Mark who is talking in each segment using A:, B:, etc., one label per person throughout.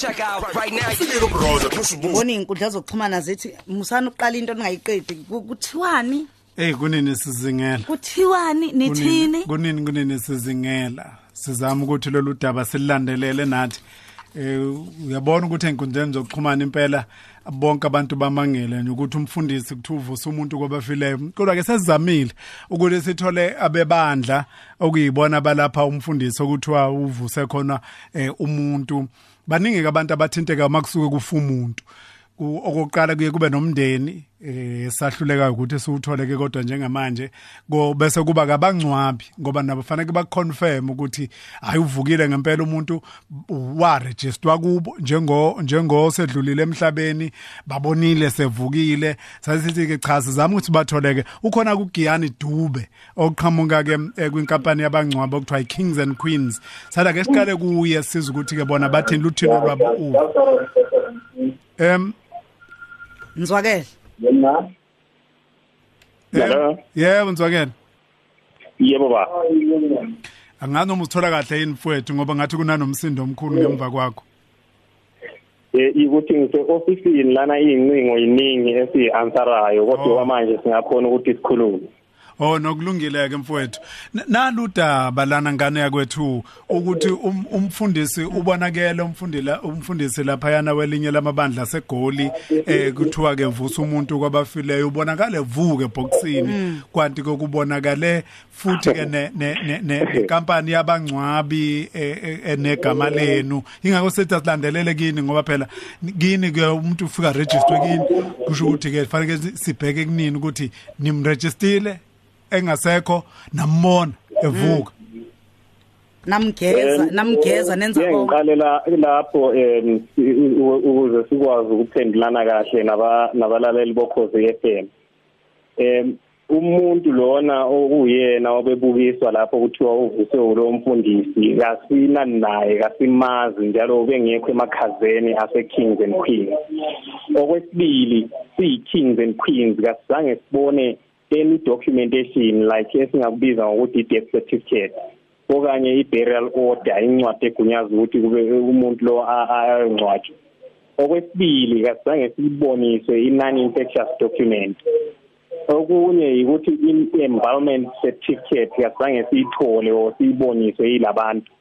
A: check out right now.
B: Fike brother kusibuza.
C: Bona inkundla zokuxhumana zithi musana uqala into ningayiqedi Ku- kuthiwani
D: Hey kunini sizingela.
C: kuthiwani nithini
D: Kunini kunini sizingela. Sizama ukuthi lolu daba sililandelele nathi. Eh uyabona ukuthi enkundleni zokuxhumana impela bonke abantu bamangele nje ukuthi umfundisi kuthiwa uvusa umuntu kwabafileyo kodwa ke sesizamile ukuthi sithole abebandla okuyibona abalapha umfundisi okuthiwa uvuse khona eh, umuntu baningi ke abantu abathinteka makusuke kufa umuntu Ku- okokuqala kuye kube nomndeni eh sahluleka ukuthi siwuthole ke kodwa njengamanje ko bese kuba kabangcwabi ngoba nabo fanele baconfirm ukuthi hayi uvukile ngempela umuntu wa register kubo njengo njengo sedlulile emhlabeni babonile sevukile. Sasithi ke cha sizama ukuthi batholeke. Ukhona kuGiyani Dube oqhamuka ke eh, kwinkampani yabangcwabi okuthiwa iKings and Queens. Sada ke siqale kuye siza ukuthi ke bona bathini luthino lwabo u? Em
C: nizwakele
E: Yebo.
D: yebo nzwakela
E: Yebo ba.
D: angazi noma usithola kahle yini mfowethu ngoba ngathi kunanomsindo omkhulu ngemva kwakho
E: Eh ukuthi ngise officeini lana incingo yiningi esiyanswerayo kodwa
D: Oh.
E: manje singakhona ukuthi sikhulume.
D: Oh nokulungile ke mfowethu naludaba lana ngane yakwethu ukuthi um- umfundisi ubonakele umfundila umfundisi lapha yana welinye lamabandla segoli eh kuthiwa ke vusa umuntu kwabafileyo ubonakale vuke boxini kwanti kokubonakale futhi ke ne ne nekampani yabangcwabi eh, eh, enegama lenu. Ingakho sethi asilandelele kini ngoba phela kini ke umuntu ufika register kini kusho ukuthi ke fanele sibheke kunini ukuthi nimregistile engasekho nambona evuka
C: namgeza namgeza nenza konke
E: ngiqale la lapho em ukuze sikwazi ukuphendulana kahle naba nabalaleli bokhoze FM. Em umuntu lona okuyena obebukiswa lapho kuthiwa uvuse lo mfundisi kasina naye kasimazi njalo bengekho emakhazeni ase Kings and Queens. Okwesibili siyi Kings and Queens kasizange sibone any documentation like esingakubiza ngokuthi death certificate okanye i-burial order incwadi egunyaza ukuthi kube umuntu lo ayongcwatshwa okwesibili kasizange siyiboniswe i-non-infectious document. Okunye yikuthi i-embalmment certificate kasizange siyithole or siyiboniswe yilabantu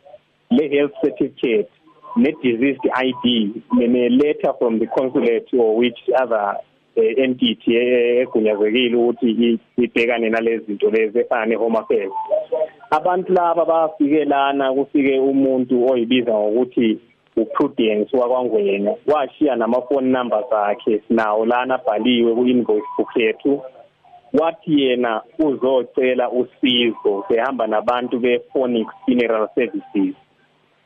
E: le-health certificate ne-diseased ID ne-letter from the consulate or which other eh, eh, egunyazekile ukuthi i- ibhekane nalezi zinto lezi efana ne-home affairs abantu laba bafike lana kufike umuntu oyibiza ngokuthi uprudence wakwangwenya washiya nama-phone numbers akhe sinawo lana abhaliwe ku-invoice book yethu. Wathi yena uzocela usizo behamba nabantu be-phonics funeral services.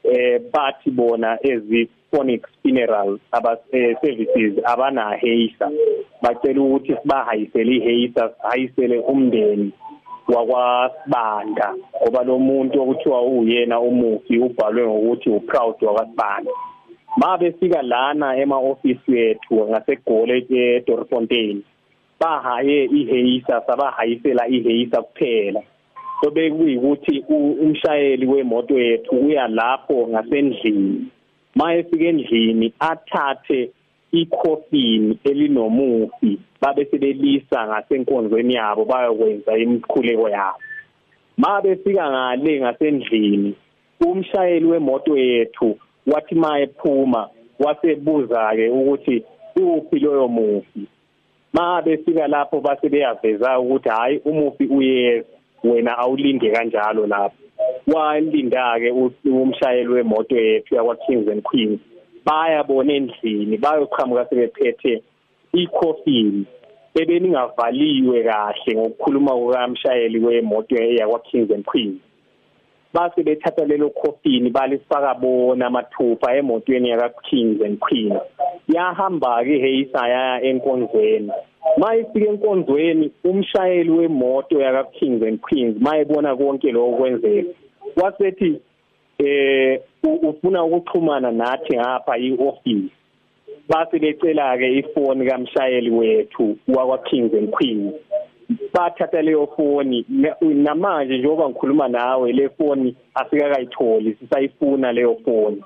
E: Eh bathi bona ezi phonics funeral aba eh, services abana heisa bacela ukuthi sibahayisele iheisa hayisele umndeni wakwasibanda ngoba lo muntu okuthiwa uyena umufi ubhalwe ngokuthi uproud wakwasibanda. Mabefika lana ema office yethu ngasegole eDorfontein bahaye iheisa sabahayisela iheisa kuphela. Obekuyikuthi umshayeli wemoto yethu uya lapho ngasendlini. Mayefika endlini athathe ikhofini elinomufi babe sebelisa ngasenkonzweni yabo bayokwenza imikhuleko yabo. Mabefika ngale ngasendlini umshayeli wemoto yethu wathi mayephuma wasebuza ke ukuthi uphi loyo mufi? Mabefika lapho base beyaveza ukuthi hayi umufi uyeza wena awulinde kanjalo lapho. Walinda ke umshayeli wemoto yethu yakwa Kings and Queens. Bayabona endlini bayoqhamuka sebephethe icoffin ebeningavaliwe kahle ngokukhuluma kukamshayeli wemoto yakwa Kings and Queens. Base bethatha lelo coffin balifaka bona amathupha emotweni yaka Kings and Queens. Yahamba ke heisa ya enkonzweni mayifika enkonzweni umshayeli wemoto yaka Kings and Queens mayebona konke lokho kwenzeka wasethi eh u- ufuna ukuxhumana nathi ngapha ioffice. Base becela ke ifoni kamshayeli wethu wakwa Kings and Queens. Bathatha leyo foni. Na- namanje njengoba ngikhuluma nawe le foni asikakayitholi sisayifuna leyo foni.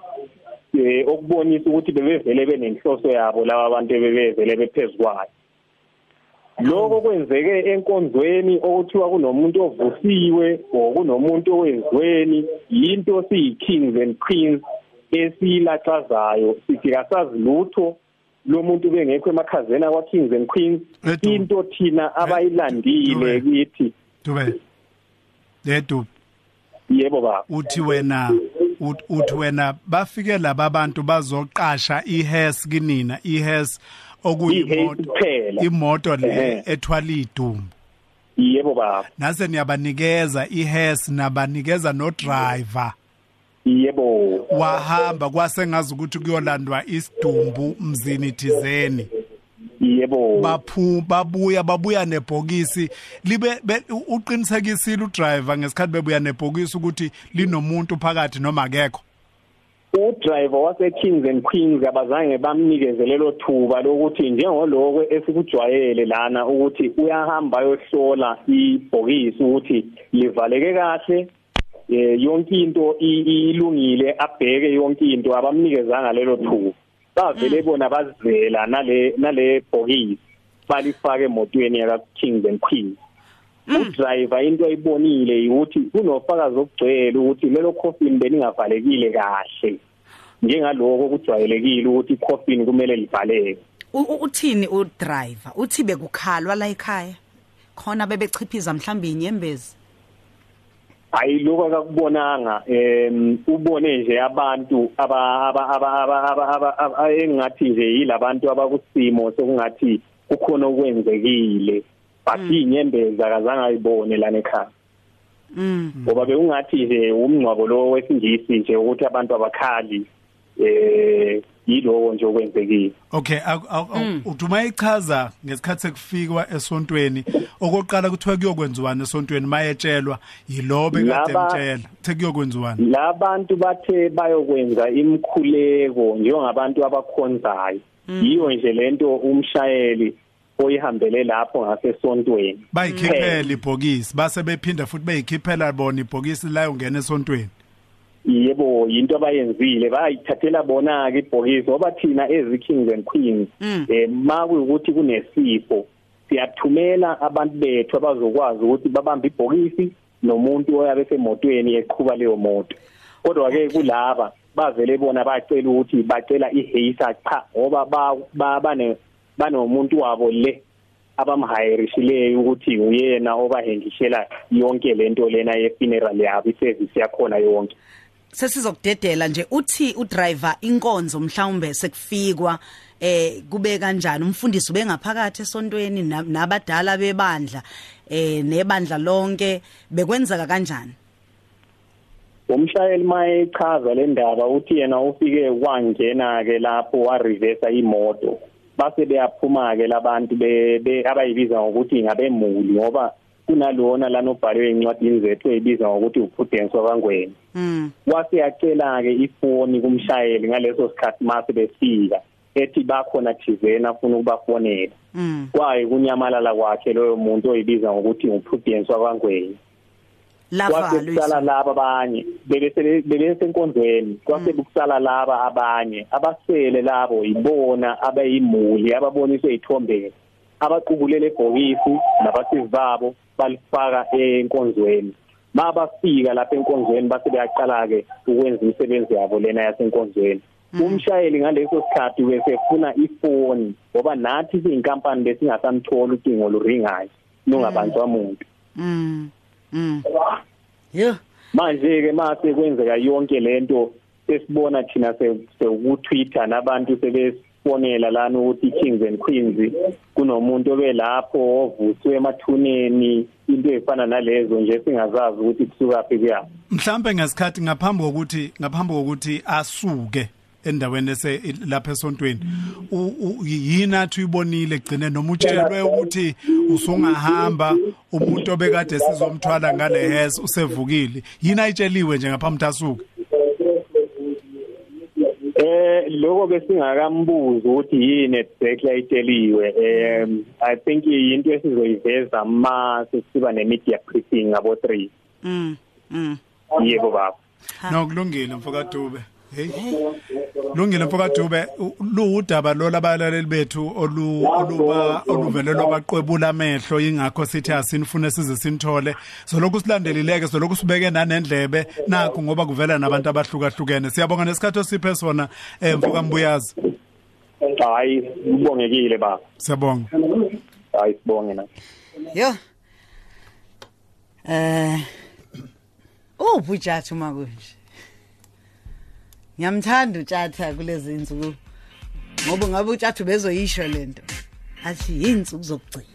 E: Eh okubonisa ukuthi bebevele benenhloso yabo laba abantu bebevele bephezukwayo lokho kwenzeke enkonzweni okuthiwa kunomuntu ovusiwe or kunomuntu owezweni yinto siyi kings and queens esilaxazayo sithi kasazi lutho lo muntu bengekho emakhazeni akwa kings and queens
D: Edu.
E: into thina abayilandile
D: Dube.
E: kithi
D: dube ledu
E: yebo baba
D: uthi wena ut- uthi wena bafike laba abantu bazoqasha iHes kinina iHes okuyimoto
E: I-Hays kuphela.
D: imoto le
E: Ehhe.
D: ethwala idumbu
E: yebo baba
D: nase niyabanikeza iHes nabanikeza no driver
E: yebo.
D: Wahamba kwasengazi ukuthi kuyolandwa isidumbu mzini thizeni.
E: Yebo.
D: Baphu babuya babuya nebhokisi. Libe uqinisekisile udriver ngesikhathi bebuya nebhokisi ukuthi linomuntu phakathi noma akekho?
E: Udriver wase Kings and Queens abazange bamnikeze lelo thuba lokuthi njengoloko esikujwayele lana ukuthi uyahamba yohlola ibhokisi ukuthi livaleke kahle eh yonke into ilungile abheke yonke into abamnikezanga lelo thuba bavele bona bazela nale nale bhokisi balifake emotweni yaka Kings and Queens udriver into ayibonile ukuthi kunofakazi okugcwele ukuthi lelo coffin beningavalekile kahle. Njengaloko kujwayelekile ukuthi icoffin kumele livaleke
C: uthini udriver? Uthi bekukhalwa la ekhaya? Khona bebechiphiza mhlawumbe inyembezi?
E: Ayiloko akakubonanga em ubone nje abantu aba aba aba engathi nje yilabantu abakusimo sokungathi kukhona okwenzekile. Bathi inyembezi akazange ayibone lana ekhaya.
C: Mm.
E: Ngoba bekungathi nje umngcwabo lo wesingisi nje ukuthi abantu abakhali eh yiloko nje okwenzekile.
D: Okay aku- aku- aku- uduma ichaza ngesikhathi sekufikwa esontweni. Okoqala kuthiwa kuyokwenziwana esontweni mayetshelwa? Yilobe kade
E: Laba-
D: emtshela? The kuyokwenziwana
E: labantu bathe bayokwenza imkhuleko njengabantu abakhonzayo. Yiyo nje lento umshayeli oyihambele lapho ngasesontweni.
D: Bayikhiphela ibhokisi base bephinda futhi beyikhiphela bona ibhokisi la ungena esontweni.
E: Yebo into abayenzile. Bayithathela bona ke ibhokisi ngoba thina ezi kings and queens eh makuyukuthi kunesifo siyathumela abantu bethu abazokwazi ukuthi babambe ibhokisi nomuntu oyabe semotweni eqhuba leyo moto. Kodwa ke kulaba bavele bona bacela ukuthi bacela ihaser cha ngoba ba- ba- bane banomuntu wabo le abamhayirishileyo ukuthi uyena obahengishela yonke lento lena ye funeral yabo iservice yakhona yonke.
C: Sesizokudedela nje uthi udriver inkonzo mhlawumbe sekufikwa eh kube kanjani? Umfundisi ubengaphakathi esontweni na- nabadala bebandla eh nebandla lonke bekwenzeka kanjani?
E: Umshayeli mayechaza le ndaba uthi yena ufike wangena ke lapho wa reverse imoto. Base beyaphuma ke labantu be abayibiza ngokuthi ngabemuli ngoba kunalona lana obhalwe encwadini zethu eyibiza ngokuthi uprudence wakangwenya
C: mm
E: wase yacela ke ifoni kumshayeli ngaleso sikhathi mase befika ethi bakhona thizena afuna ukubafonela.
C: Mm
E: kwaye kunyamalala kwakhe loyo muntu oyibiza ngokuthi uprudence
C: lavalwe
E: kwasekusala laba abanye bebese bebesenkonzweni kwase bukusala laba abanye abasele labo yibona abayimuli ababoniswe ithombeni abaqubulele ebhokisi nabasizi babo balifaka enkonzweni. Mabafika lapha enkonzweni base beyaqala ke ukwenza imisebenzi yabo lena yasenkonzweni. Umshayeli ngaleso sikhathi besefuna ifoni ngoba nathi siyinkampani besingasamthola ucingo luringayo lungabanjwa muntu.
C: Mm mm yo
E: manje ke mase kwenzeka yonke lento sesibona thina seku Twitter nabantu sebefonela lana ukuthi Kings and Queens kunomuntu obelapho ovuswe emathuneni into efana nalezo nje singazazi ukuthi kusuka phi kuya.
D: Mhlambe ngesikhathi ngaphambi kokuthi ngaphambi kokuthi asuke endaweni ese lapha esontweni yini athi uyibonile egcine noma utshelwe ukuthi usungahamba umuntu obekade sizomthwala ngale hes usevukile. Yini ayitsheliwe nje ngaphambi asuke?
E: Eh lokho besingakambuza ukuthi yini exactly ayiteliwe um i think into esizoyiveza ma sesiba ne media briefing abo 3
C: mm mm.
E: Yebo baba.
C: Ha.
D: nokulungile mfoka Dube hey. Lungile mfokadube u- luudaba lo labalaleli bethu olu oluba oluvelelwa baqwebula amehlo ingakho sithi asinifune size sinithole. Solokhu silandelileke solokhu sibeke nanendlebe nakho ngoba kuvela nabantu abahlukahlukene. Siyabonga nesikhathi osiphe sona eh mfoka mbuyazi
E: hayi ubongekile baba
D: siyabonga.
E: Hayi sibonge na.
C: Yo. Eh Uphi uJathu makunje? Ngiyamthanda uJatha kulezi insuku. Ngoba ngabe uJathu bezoyisho lento. Athi insuku zokugcina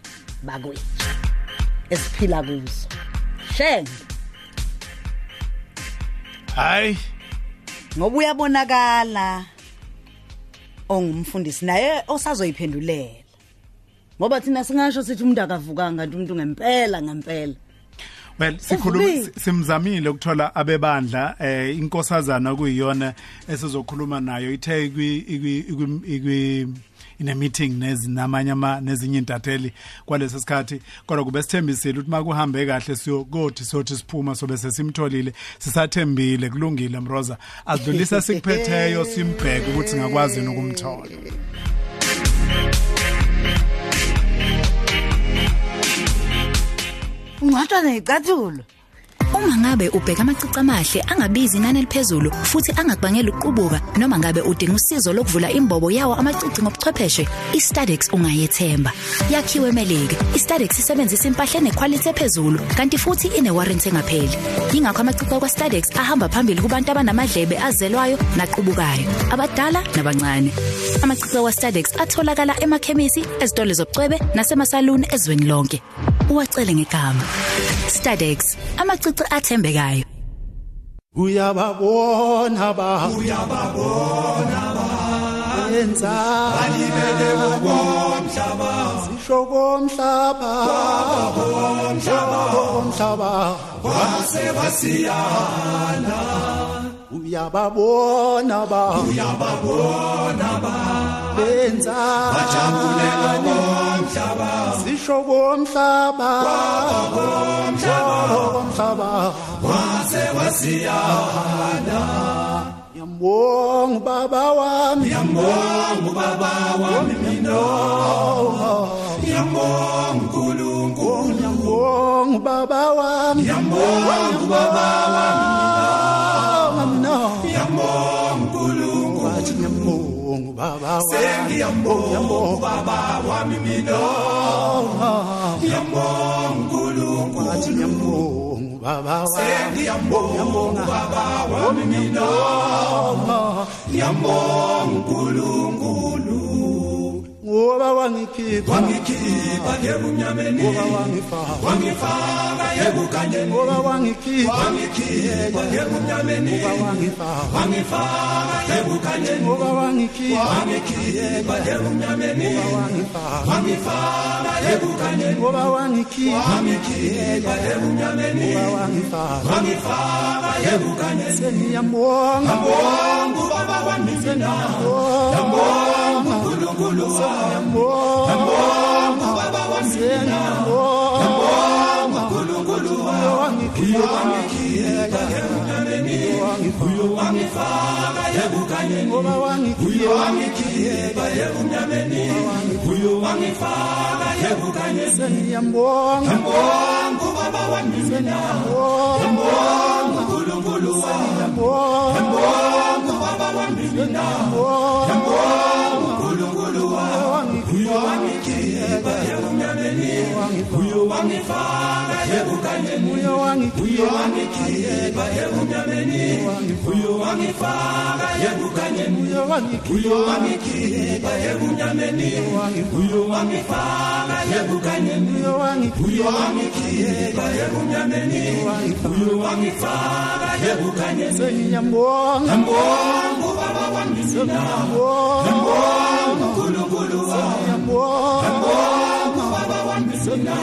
C: bakwethu. Esiphila kuzo. Sheng.
D: hayi
C: Ngoba uyabonakala ongumfundisi naye osazoyiphendulela. Ngoba thina singasho sithi umuntu akavukanga kanti umuntu ngempela ngempela.
D: Well sikhuluma simzamile ukuthola abebandla eh inkosazana kuyiyona esizokhuluma nayo. Ithe kwi ine meeting nezinamanye ama nezinye intatheli kwalesi sikhathi. Kodwa kube sithembisile ukuthi makuhambe kahle siyokothi sothi siphuma sobe sesimtholile sisathembile kulungile mroza. Adlulisa sikuphetheyo simbheke ukuthi singakwazi nokumthola.
C: Ungcatshwa nezicathulo.
A: Uma ngabe ubheka amacici amahle angabizi inani eliphezulu futhi angakubangela ukuqubuka noma ngabe udinga usizo lokuvula imbobo yawo amacici ngobuchwepheshe, iStadex ungayethemba. Yakhiwe eMelika, iStadex isebenzisa impahla enequality ephezulu kanti futhi inewarranty engapheli. Yingakho amacici akwaStadex ahamba phambili kubantu abanamadlebe azelwayo naqubukayo, abadala nabancane. Amacici akwaStadex atholakala emakhemisi, ezitolo zobucwebe nasemasaluni ezweni lonke. Uwacele ngegama. Stadex, amacici athembekayo.
B: uyababona ba. Uyababona ba. Yenza. Balibele komhlaba sisho komhlaba. Komhlaba. Wase wasiyana. Uyababona ba. Uyababona ba. Yenza bajabulela komhlaba sisho komhlaba komhlaba Yambong baba wami. Yambong baba wami mina. Yambong kulungu Yambong baba wami. Yambong baba wami. Baba wami Sengi yambong yambong baba wami mina Wathi yambong baba wami Sengi yambong yambong baba wami mina Yambong kulungulu ngoba wangikhipha. Wangikhipha ebumnyameni ngoba wangifaka. Wangifaka ebukanyeni ngoba wangikhipha. Wangikhipha ebumnyameni ngoba wangifaka. Wangifaka ebukanyeni ngoba wangikhipha. Wangikhipha ebumnyameni ngoba wangifaka. Wangifaka ebukanyeni ngoba wangikhipha. Wangikhipha ebumnyameni ngoba wangifaka. Wangifaka ebukanyeni seniyambonga mbonga baba wami seniyambonga mbonga uNkulunkulu siyambonga mbonga baba wami siyambonga mbonga uNkulunkulu wangikhipha emnyameni wangikhipha wangifaka ebukanyeni ngoba wangikhipha wangikhipha emnyameni uyo wangifaka ebukanyeni siyambonga mbonga baba wami siyambonga mbonga uNkulunkulu siyambonga mbonga baba wami siyambonga wangifaka ebukanyeni uyo wangikhipha emnyameni uyo wangifaka ebukanyeni uyo wangikhipha emnyameni uyo wangifaka ebukanyeni uyo wangikhipha emnyameni uyo wangifaka ebukanyeni sengiyambonga mbonga baba wami sengiyambonga mbonga uNkulunkulu wami sengiyambonga mbonga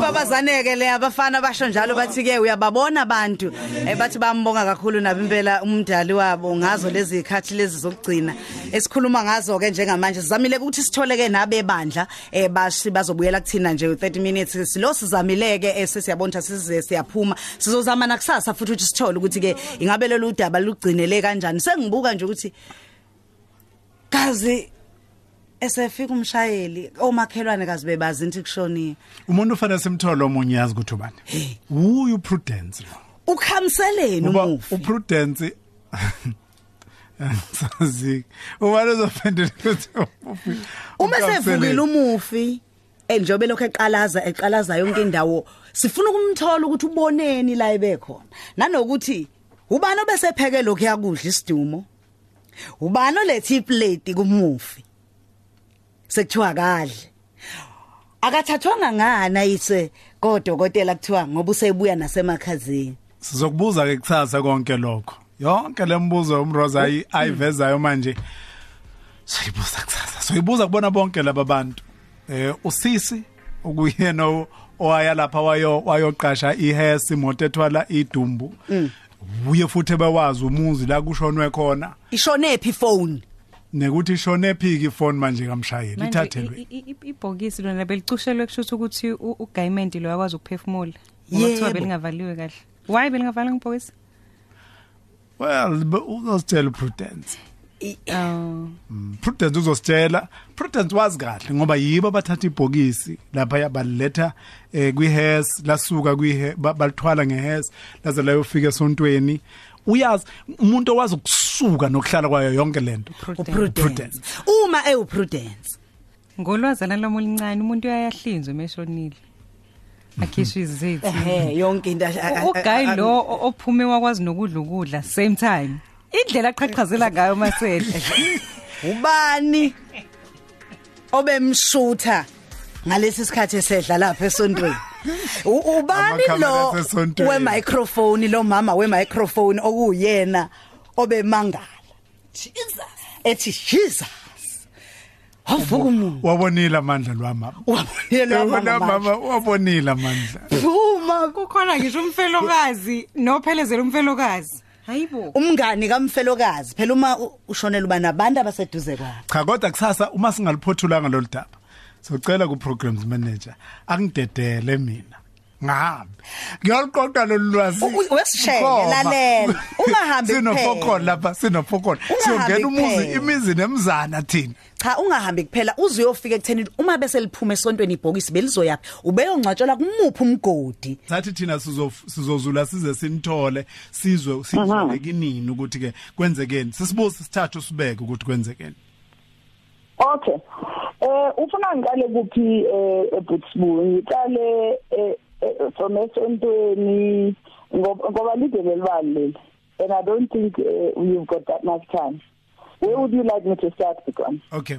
C: Baba amantombazane ke le abafana basho njalo bathi ke uyababona abantu. Eh bathi bambonga kakhulu nabo impela umdali wabo ngazo lezi ikhathi lezi zokugcina. Esikhuluma ngazo ke njengamanje sizamile ukuthi sithole ke nabebandla eh bashi bazobuyela kuthina nje 30 minutes. Silo sizamile ke sesiyabona size siyaphuma. Sizozama nakusasa futhi ukuthi sithole ukuthi ke ingabe lolu udaba lugcinele kanjani. Sengibuka nje ukuthi kazi esefika umshayeli omakhelwane kazi bebazi into kushoniwe
D: umuntu ufanele simthole omunye yazi ukuthi ubani. Uyu prudence
C: ukhamseleni umufi.
D: uprudence sazi ubani uzofendela ukuthi
C: uma sevukile umufi enjobe lokho eqalaza eqalaza yonke indawo sifuna ukumthola ukuthi uboneni la ebekhona. Nanokuthi ubani obesepheke lokho yakudla isidumo ubani olethe iplate kumufi? Sekuthiwa kadle akathathwanga ngana yise kodokotela kuthiwa ngoba usebuya nasemakhazini.
D: Sizokubuza ke kusasa konke lokho. Yonke lembuzo umroza ayi ayivezayo manje. Siyibuza kusasa soyibuza kubona bonke laba bantu. Eh usisi okuyena o- owaya lapha wayo wayoqasha ihesi imoto ethwala idumbu. Uye futhi bewazi umuzi la kushonwe khona.
C: Ishone phi phone?
D: Nekuthi ishone phiki ifone manje kamshayeli ithathelwe
F: ibhokisi lona belicushelwe kusho ukuthi ugayimenti lo yakwazi ukuphefumula ngoba belingavaliwe kahle. Why belingavaliwe ngebhokisi?
D: Well uzositshela prudence
F: oh.
D: Prudence uzositshela. Prudence wazi kahle ngoba yibo abathatha ibhokisi lapha yabaliletha eh kwihes lasuka balithwala ngehes laze layofika esontweni. Uyazi umuntu owazi ukusuka nokuhlala kwayo yonke lento
C: uprudence. Uma ewuprudence.
F: Ngolwazana lami oluncane umuntu uyayahlinzwa emeshonile akhishwe izithi
C: ehe yonke into
F: uguy lo ophume wakwazi nokudla ukudla same time. Indlela aqhaqhazela ngayo masedla
C: ubani obemshutha? Ngalesi sikhathi esedla lapha esontweni. Ubani lo we microphone lo mama we microphone okuyena obemangala? Jesus ethi Jesus. Wavuka umuntu.
D: wabonile amandla lwamama
C: wabonile mama
D: wabonile amandla.
C: Phuma
F: kukhona ngisho umfelokazi nophelezela umfelokazi. Hayibo.
C: Umngani kamfelokazi phela uma ushonela uba nabantu abaseduze kwakhe.
D: Cha kodwa kusasa uma singaliphothulanga lolu daba socela ku programs manager. Angidedele mina. Ngahambe ngiyaliqoqa lolu lwazi.
C: U- u- wesishele,
D: Ngoba
C: lalela. Ungahambi
D: sinofokolo
C: kuphela.
D: lapha sinofokolo
C: Ungahambi
D: siyongena umuzi
C: kuphela.
D: imizi nemzana thina.
C: Cha ungahambi kuphela. Uze uyofika ekutheni uma bese liphuma esontweni ibhokisi belizoyaphi ubeyongcwatshelwa kumuphi umgodi?
D: Sathi thina sizo- sizozula size sinithole sizwe sizwe kinini ukuthi ke kwenzekeni. Sisibuze sithathu sibeke ukuthi kwenzekeni.
G: Okay. Eh ufuna ngiqale kuphi eh eBootsbu? Ngiqale eh eh, from esontweni ngoba ngoba lide lelibali leli. And I don't think uh, you've got that much time. Where would you like me to start Bikon?
D: Okay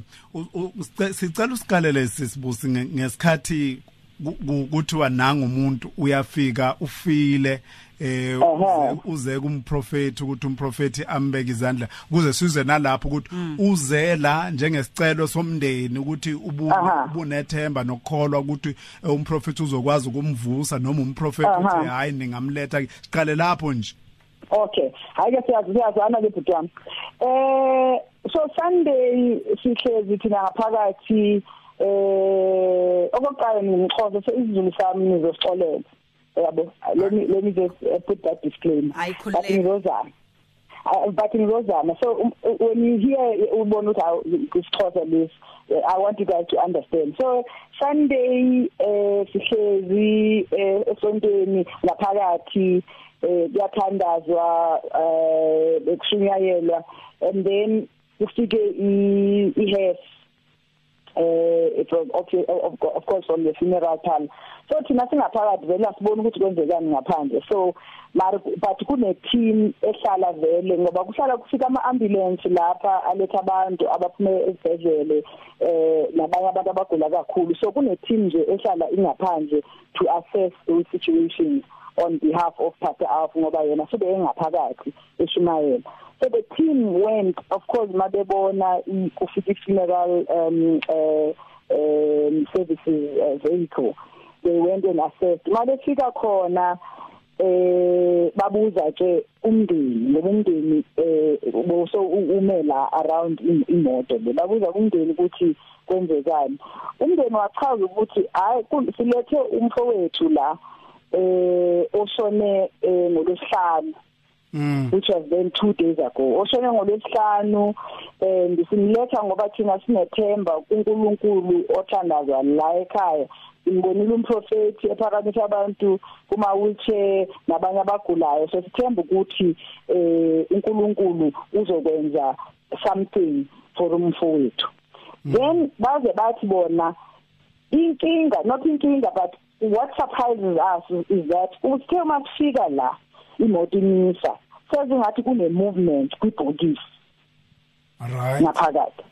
D: sicela usikalele sisibusi nge- ngesikhathi ku- ku- kuthiwa nanga umuntu uyafika ufile eh uze- kumprofeti ukuthi umprofeti ambeke izandla kuze size nalapho ukuthi uze la njengesicelo somndeni ukuthi ubunethemba nokukholwa ukuthi eh, umprofeti uzokwazi ukumvusa noma umprofeti uthi hayi ningamletha siqale lapho nje
G: Okay. Hayi ke siyazi siyazana ke bhuti wami. Eh so Sunday sihlezi thina ngaphakathi eh okokuqala ngimxhoze so isizulu sami ngizosixolela. Yabo. Let me let me just uh, put that disclaimer. But ngizozama. Uh, but ngizozama. So um, when you hear ubona ukuthi isixhosa this uh, I want you guys to understand. So Sunday eh sihlezi esontweni ngaphakathi eh kuyathandazwa eh bekushunyayelwa and then kufike i ihes eh it was okay of, of course from the funeral parlor so thina singaphakathi vele asibona ukuthi kwenzekani ngaphandle. So mari but kune team ehlala vele ngoba kuhlala kufika ama ambulance lapha aletha abantu abaphume esibhedlele eh nabanye abantu abagula kakhulu. So kune team nje ehlala ingaphandle to assess those situations. On behalf of Pastor Alf ngoba yena sebe engaphakathi eShumayela. So the team went of course mabebona kufika funeral um uh, um services uh, vehicle they went and assessed. Malefika khona eh babuza ke umndeni ngoba umndeni eh so umela around imoto le babuza umndeni ukuthi kwenzekani. Umndeni wachaza ukuthi hayi silethe umfowethu la eh oshone eh, ngolosihlanu Mm. which was then 2 days ago. Oshone ngolwesihlanu and simletha ngoba thina sinethemba kuNkulunkulu othandazwa la ekhaya. Simbonile umprofeti ephakathi abantu kuma wheelchair nabanye abagulayo. So sithemba ukuthi eh uNkulunkulu uzokwenza something for umfowethu. Mm. then baze bathi bona inkinga not inkinga but what surprises us is that uthe makufika la imoto imisa sezingathi kune movement kwibhokisi
D: right
G: ngaphakathi.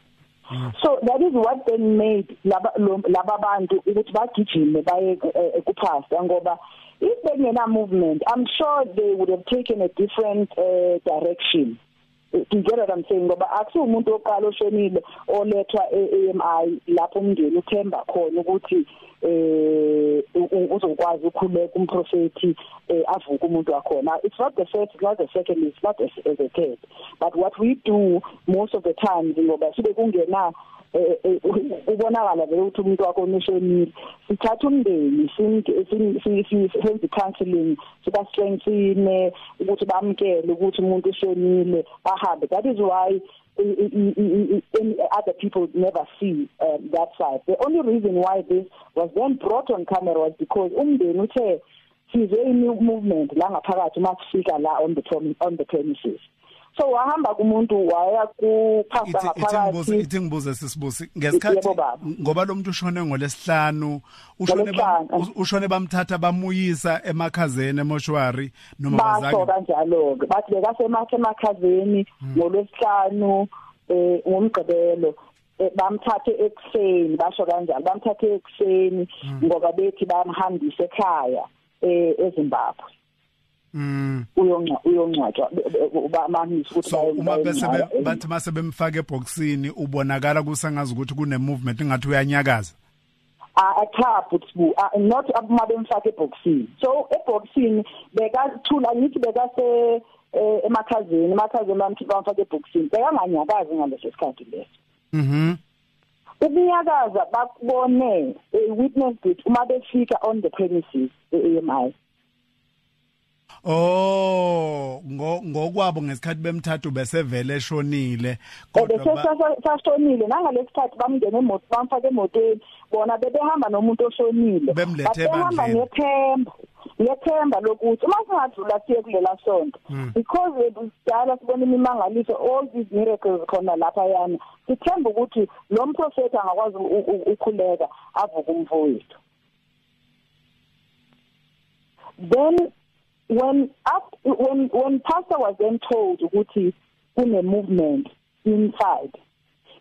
G: So that is what then made laba laba bantu ukuthi bagijime baye eh, kupasta ngoba if bengena movement i'm sure they would have taken a different uh, direction. You get what I'm saying ngoba akusiwo umuntu oqala oshonile olethwa eAMI lapho umndeni uthemba khona ukuthi eh uzokwazi ukukhuleka umprofeti eh, avuka umuntu wakhona. It's not the first it's not the second it's not the third. But what we do most of the time ngoba sibe kungena ubonakala vele ukuthi umuntu wakho onishonile sithatha umndeni senze counseling siba strengthine ukuthi bamkele ukuthi umuntu ushonile bahambe. That is why other people never see um, that side. The only reason why this was then brought on camera was because umndeni uthe sizwe movement la ngaphakathi masifika la on the on the premises. So wahamba kumuntu waya kuphasa ngaphakathi.
D: ithi ngibuze sisibusi. Ngesikhathi ngoba lo muntu ushone ngolesihlanu ushone ushone bamthatha bamuyisa emakhazeni emoshwari noma bazake
G: baso kanjalo ke bathi bekasemakhe emakhazeni hmm. ngolesihlanu eh ngomgqibelo. Eh, bamthathe ekseni basho kanjalo bamthathe ekseni hmm. ngoba bethi bamhambisa ekhaya eh eZimbabwe.
D: Mm
G: uyongcwatshwa. Bamamisa ukuthi
D: so uma bese bathi mase bemfaka eboxini ubonakala kusengazi ukuthi kune movement engathi uyanyakaza?
G: A cha but not uma bemfaka eboxini so eboxini bekathula ngithi bekase eh, emakhazeni emakhazeni bamthi bamfaka eboxini bekanganyakazi ngaleso sikhathi leso.
D: Mhm.
G: Ukunyakaza bakubone witnessed it uma befika on the premises e-AMI
D: Oh ngokwabo ngesikhathi bemthathu besevele eshonile
G: kodwa sashonile. Nangalesikhathi bamngene emoto bamfaka emotweni. Bona bebehamba nomuntu oshonile.
D: Behamba
G: ngethemba ngethemba lokuthi uma singadlula siye kulela sonto
D: hmm.
G: because kudala sibona imimangaliso all these miracles khona lapha yana. Sithemba ukuthi lo mprofeti angakwazi ukukhuleka avuka umfowethu. Then when up when when pastor was then told ukuthi kune movement inside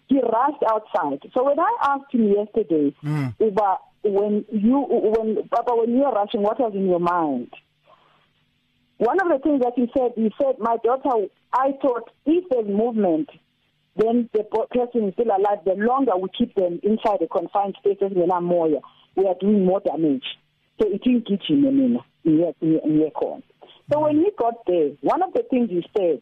G: he rushed outside. So when i asked him yesterday
D: mm.
G: uba when you when papa when you were rushing what was in your mind? One of the things that he said he said my daughter i thought if there's movement then the person is still alive. The longer we keep them inside a confined space esingena we are doing more damage. So it ingijime mina ngiyekhona so when he got there one of the things he said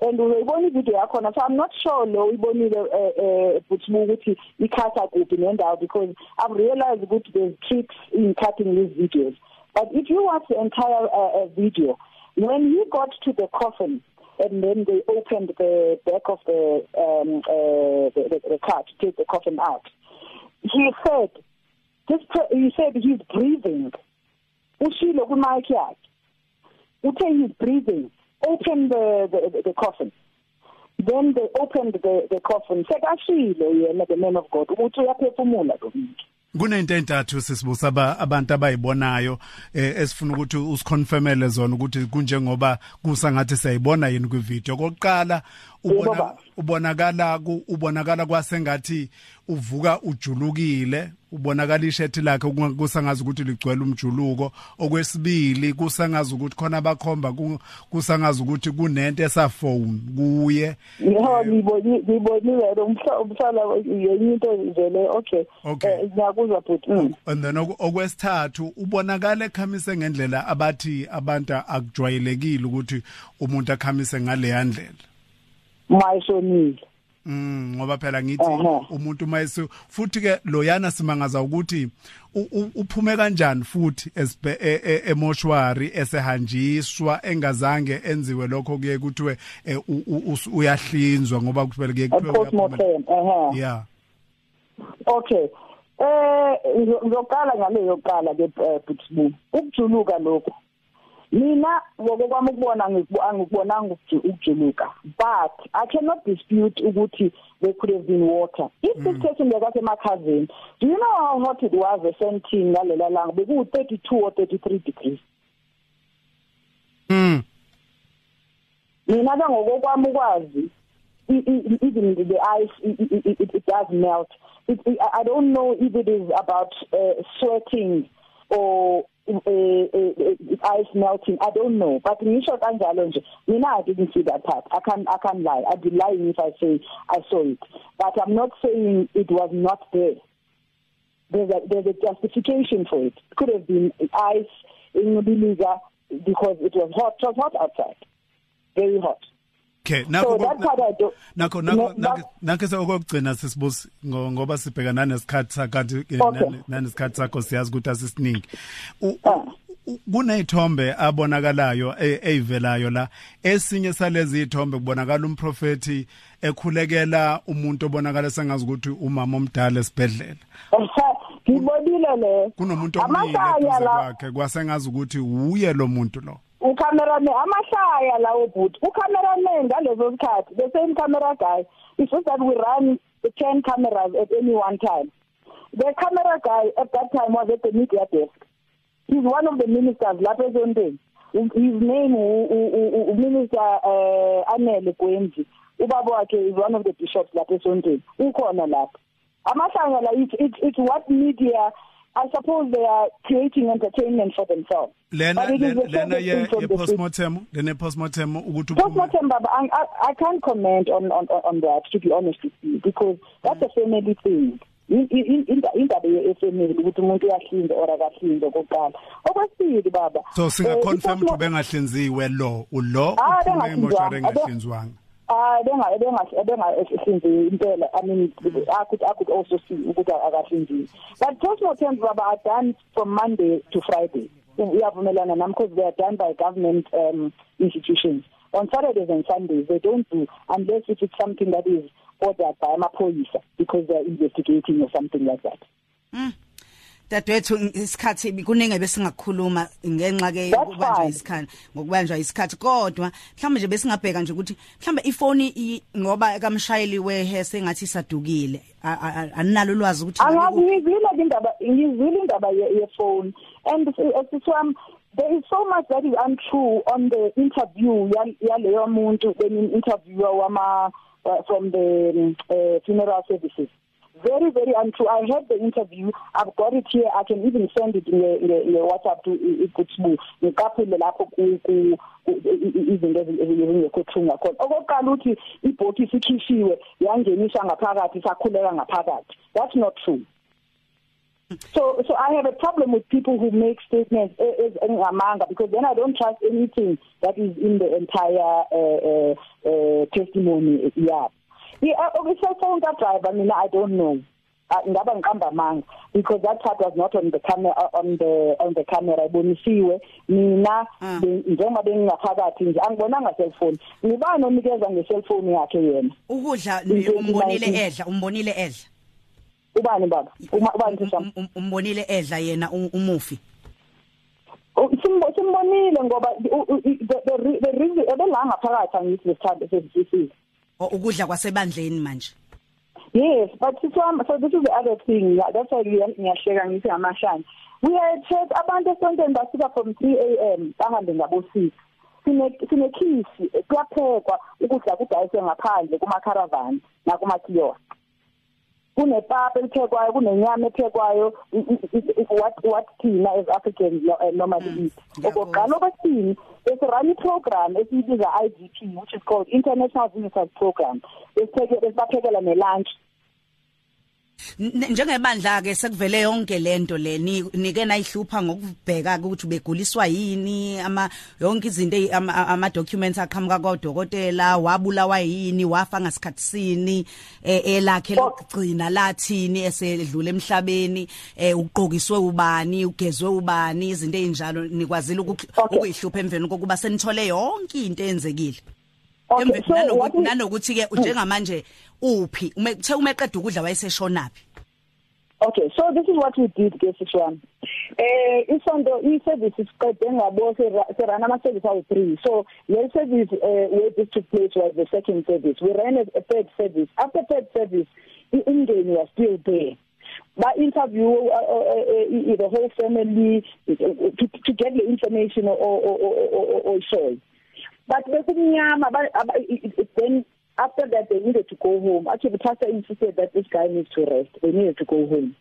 G: and uyibona ivideo yakhona so i'm not sure lo uyibonile eh, eh buthi ukuthi ikhatha kuphi nendawo because i've realized ukuthi there's tricks in cutting these videos. But if you watch the entire uh, uh, video when he got to the coffin and then they opened the back of the um uh, the, the, the car to take the coffin out he said this he said he's breathing. Ushilo ku mic yakhe. Uthe he's breathing. Open the the, the coffin. Then they opened the the coffin. Sekashilo yena the man of God ukuthi uyaphefumula lo muntu
D: kunento entathu sisibusa abantu abayibonayo eh, esifuna ukuthi usiconfirmele zona ukuthi kunjengoba kusa ngathi siyayibona yini kwivideo. Kokuqala ubona ubonakala ubonakala kwasengathi uvuka ujulukile ubonakala ishethi lakhe kusangazi ukuthi ligcwele umjuluko. Okwesibili kusangazi ukuthi khona abakhomba ku- kusangazi ukuthi kunento esafone kuye.
G: Ngibonile umhla umhlala yenye into nje le okay. Eh, ngiyakuzwa but mm.
D: and then okwesithathu ubonakala ekhamise ngendlela abathi abantu akujwayelekile ukuthi umuntu akhamise ngale yandlela
G: mayishonile
D: Mm ngoba phela ngithi umuntu mayese futhi ke loyana simangaza ukuthi uphume kanjani futhi e- e- emoshwari esehanjiswa engazange enziwe lokho kuye kuthiwe us- uyahlinzwa ngoba kuphela kuye kuthiwe yeah
G: okay. Eh ngizo- ngizoqala ngale yokuqala ke eh, Butbu ukujuluka lokho mina ngokwami ukubona ngiku- angikubonanga ukuju- ukujuluka but i cannot dispute ukuthi there could have been water. If this person bekasemakhazeni do you know how hot it was esenting ngalela langa? Beku 32 or 33 degrees.
D: Mm.
G: Mina ke ngokokwami ukwazi even the ice it, it, it, it does melt. It, it, I don't know if it is about uh, sweating or ice melting I don't know but ngisho kanjalo nje mina I didn't see that part I can't I can't lie I'd be lying if I say I saw it but I'm not saying it was not there there's a there's a justification for it. It could have been ice in Nobiliga because it was hot. It was hot outside, very hot.
D: Okay nakho nakho nakho nakho sekugcina sisibusi ngo- ngoba sibhekana nesikhathi sakhathi
G: Okay.
D: nanesikhathi sakho siyazi ukuthi asisiningi
G: Ah.
D: kunezithombe abonakalayo e- eyivelayo la esinye salezi ithombe kubonakala umprofeti ekhulekela umuntu obonakala sengazi ukuthi umama omdala esibhedlela
G: Ngibonile le.
D: kunomuntu
G: la
D: kwakhe kwasengazi ukuthi uye lo muntu lo
G: ucameraman amahlaya lawo bhuti ucameraman ngalezo sikhathi the same camera guy it's just that we run 10 cameras at any one time. The camera guy at that time was at the media desk. He's one of the ministers lapha ezontweni. His name u- u- u- u- minister uh, Anele Gwenzi ubaba wakhe is one of the bishops lapha esontweni ukhona lapha. Amahlanga la it's, it's it's what media I suppose they are creating entertainment for themselves.
D: Lena lena ye postmortem lena postmortem ukuthi
G: Postmortem, Baba, I, I, can't comment on, on, on that, to be honest with you, because that's a family thing. In- in- in- indaba ye-family ukuthi umuntu uyahlinza or akahlinza okokuqala okwesibili baba
D: so singa
G: eh,
D: confirm
G: i-postmor-
D: ukuthi bengahlinziwe lo ulo emoshwari
G: Abe-
D: engahlinzwanga
G: Ah benga benga bengahlinzi impela. I mean I could I could also see ukuthi akahlinzi but postmortems baba are done from Monday to Friday. Uyavumelana nami because they are done by government um institutions. On Saturdays and Sundays they don't do unless if it's something that is ordered by amaphoyisa because they are investigating or something like that.
C: Dadwethu isikhathi kuningi besingakhuluma ngenxa ke
G: That's
C: yokubanjwa
G: fine.
C: isikhathi ngokubanjwa isikhathi. Kodwa mhlawumbe nje besingabheka nje ukuthi mhlawumbe ifoni i- ngoba kamshayeli wehe sengathi isadukile. A- a- a- aninalo ulwazi ukuthi ngabe
G: angazi
C: ku-
G: ngizwile indaba ngizwile indaba ye ye phone and siswam there is so much that is untrue on the interview yal- yaleyo muntu when interviewer wama uh, from the um, uh, funeral services. Very very untrue. I heard the interview. I've got it here. I can even send it in the whatsapp to ikutsibu ngiqaphile lapho ku izinto ezi- ezingekho true ngakhona okokuqala uthi ibhokisi ikhishiwe yangeniswa ngaphakathi sakhuleka ngaphakathi. That's not true. So, so I have a problem with people who make statements as ngamanga because then I don't trust anything that is in the entire uh, uh, uh, testimony. Yeah, yeah. Okay, cell phone that driver. I mean, I don't know. Uh, ngaba ngiqamba amanga because that part was not on the camera on the on the camera ibonisiwe mina
C: Ah.
G: be- njengoba bengingaphakathi nje angibonanga cellphone ngibani onikeza ngecellphone yakhe yena
C: ukudla
G: In
C: umbonile
G: 2019.
C: edla umbonile edla
G: ubani baba Uma- ubani sisam
C: Um- um- umbonile edla yena u- umufi
G: Oh, simbo simbonile ngoba u- u- i- the the re- the reason ebela ngaphakathi angithi lesithando sesisizwe
C: o- ukudla kwasebandleni manje?
G: Yes but siswam so this is the other thing. Yeah, that's why ngiya- ngiyahleka ngithi amashani we had check abantu esontweni basuka from 3 am bahambe ngabo 6 sine sinekhisi kuyaphekwa ukudla kudayiswe ngaphandle kuma caravan nakuma kiosk kunepapa eliphekwayo kunenyama i- what what thina as Africans no- eh, normally eat okokuqala okwesibini besirun iprogram esiyibiza IVP which is called International Visitors Program. Esipheke esibaphekela nelunch.
C: Njengebandla ke sekuvele yonke lento le ni- nike nayihlupha ngokubheka ukuthi beguliswa yini ama yonke izinto ama documents aqhamuka kodokotela wabulawa yini wafa ngasikhathi sini eh, elakhe lokugcina lathini esedlula emhlabeni eh, uqokiswe ubani ugezwe ubani izinto ezinjalo nikwazile ukuyihlupha emveni kokuba senithole yonke into eyenzekile.
G: Okay,
C: Emve-
G: so what
C: nanokuthi
G: we-
C: nanokuthi ke njengamanje uphi ume kuthe umeqeda ukudla wayeseshonaphi
G: Okay, so this is what we did ke sishwami. Eh isonto i-service siqede ngabo serana ama service awu 3. So le service eh where this took place was the second service. We ran a, a third service. After third service, ingeni was still there. Ba interview uh, uh, uh, uh, the whole family uh, to, to get the information or or or, or, or so. But bekumnyama i- then after that they needed to go home. Actually the pastor insisted that this guy needs to rest. They needed to go home.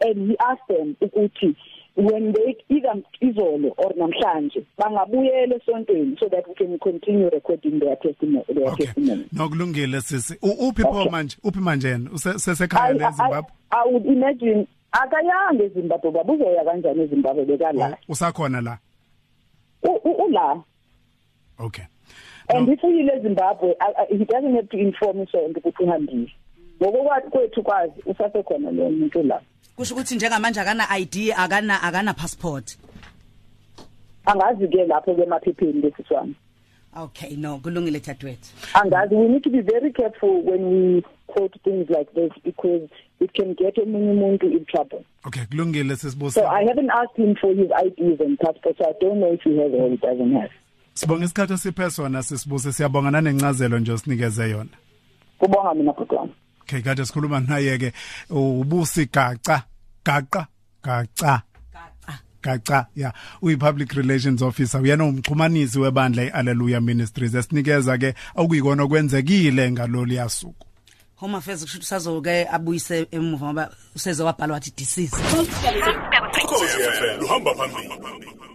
G: And he asked them ukuthi when they either izolo or namhlanje bangabuyela esontweni so that we can continue recording their testimony their
D: okay.
G: testimony.
D: Nokulungile sisi. Uphi pho manje? Uphi manje yena? Use-
G: I,
D: sesekhaya
G: I,
D: leZimbabwe
G: I would imagine akayanga eZimbabwe babuzoya kanjani eZimbabwe bekala?
D: Usakhona la?
G: Ula
D: okay.
G: And
D: No.
G: if uyile eZimbabwe I- I- he doesn't have to inform isonto ukuthi uhambile ngokokwathi kwethu kwazi usasekhona lo muntu la.
C: Kusho ukuthi njengamanje akana ID akana akana passport.
G: Angazi ke lapho ke emaphepheni lesiswami
C: okay no kulungile dadewethu.
G: Angazi we need to be very careful when we quote things like this because it can get omunye umuntu in trouble.
D: Okay kulungile
G: so
D: sisibusa
G: i haven't asked him for his IDs and passport so i don't know if he has or he doesn't have.
D: Sibonga isikhathi esiphe sona sisibuse siyabonga nanencazelo nje osinikeze yona.
G: Kubonga mina bhuti wami
D: okay kade sikhuluma naye ke ubusi gaca gaqa gaca. Gaca. Yeah uyi public relations officer uyena umxhumanisi webandla iHallelujah Ministries esinikeza ke okuyikona okwenzekile ngalolu yasuku.
C: Home affairs kusho ukuthi sazoke abuyise emuva ngoba useze wabhalwa wathi disease
H: Ukhosi FM luhamba phambili.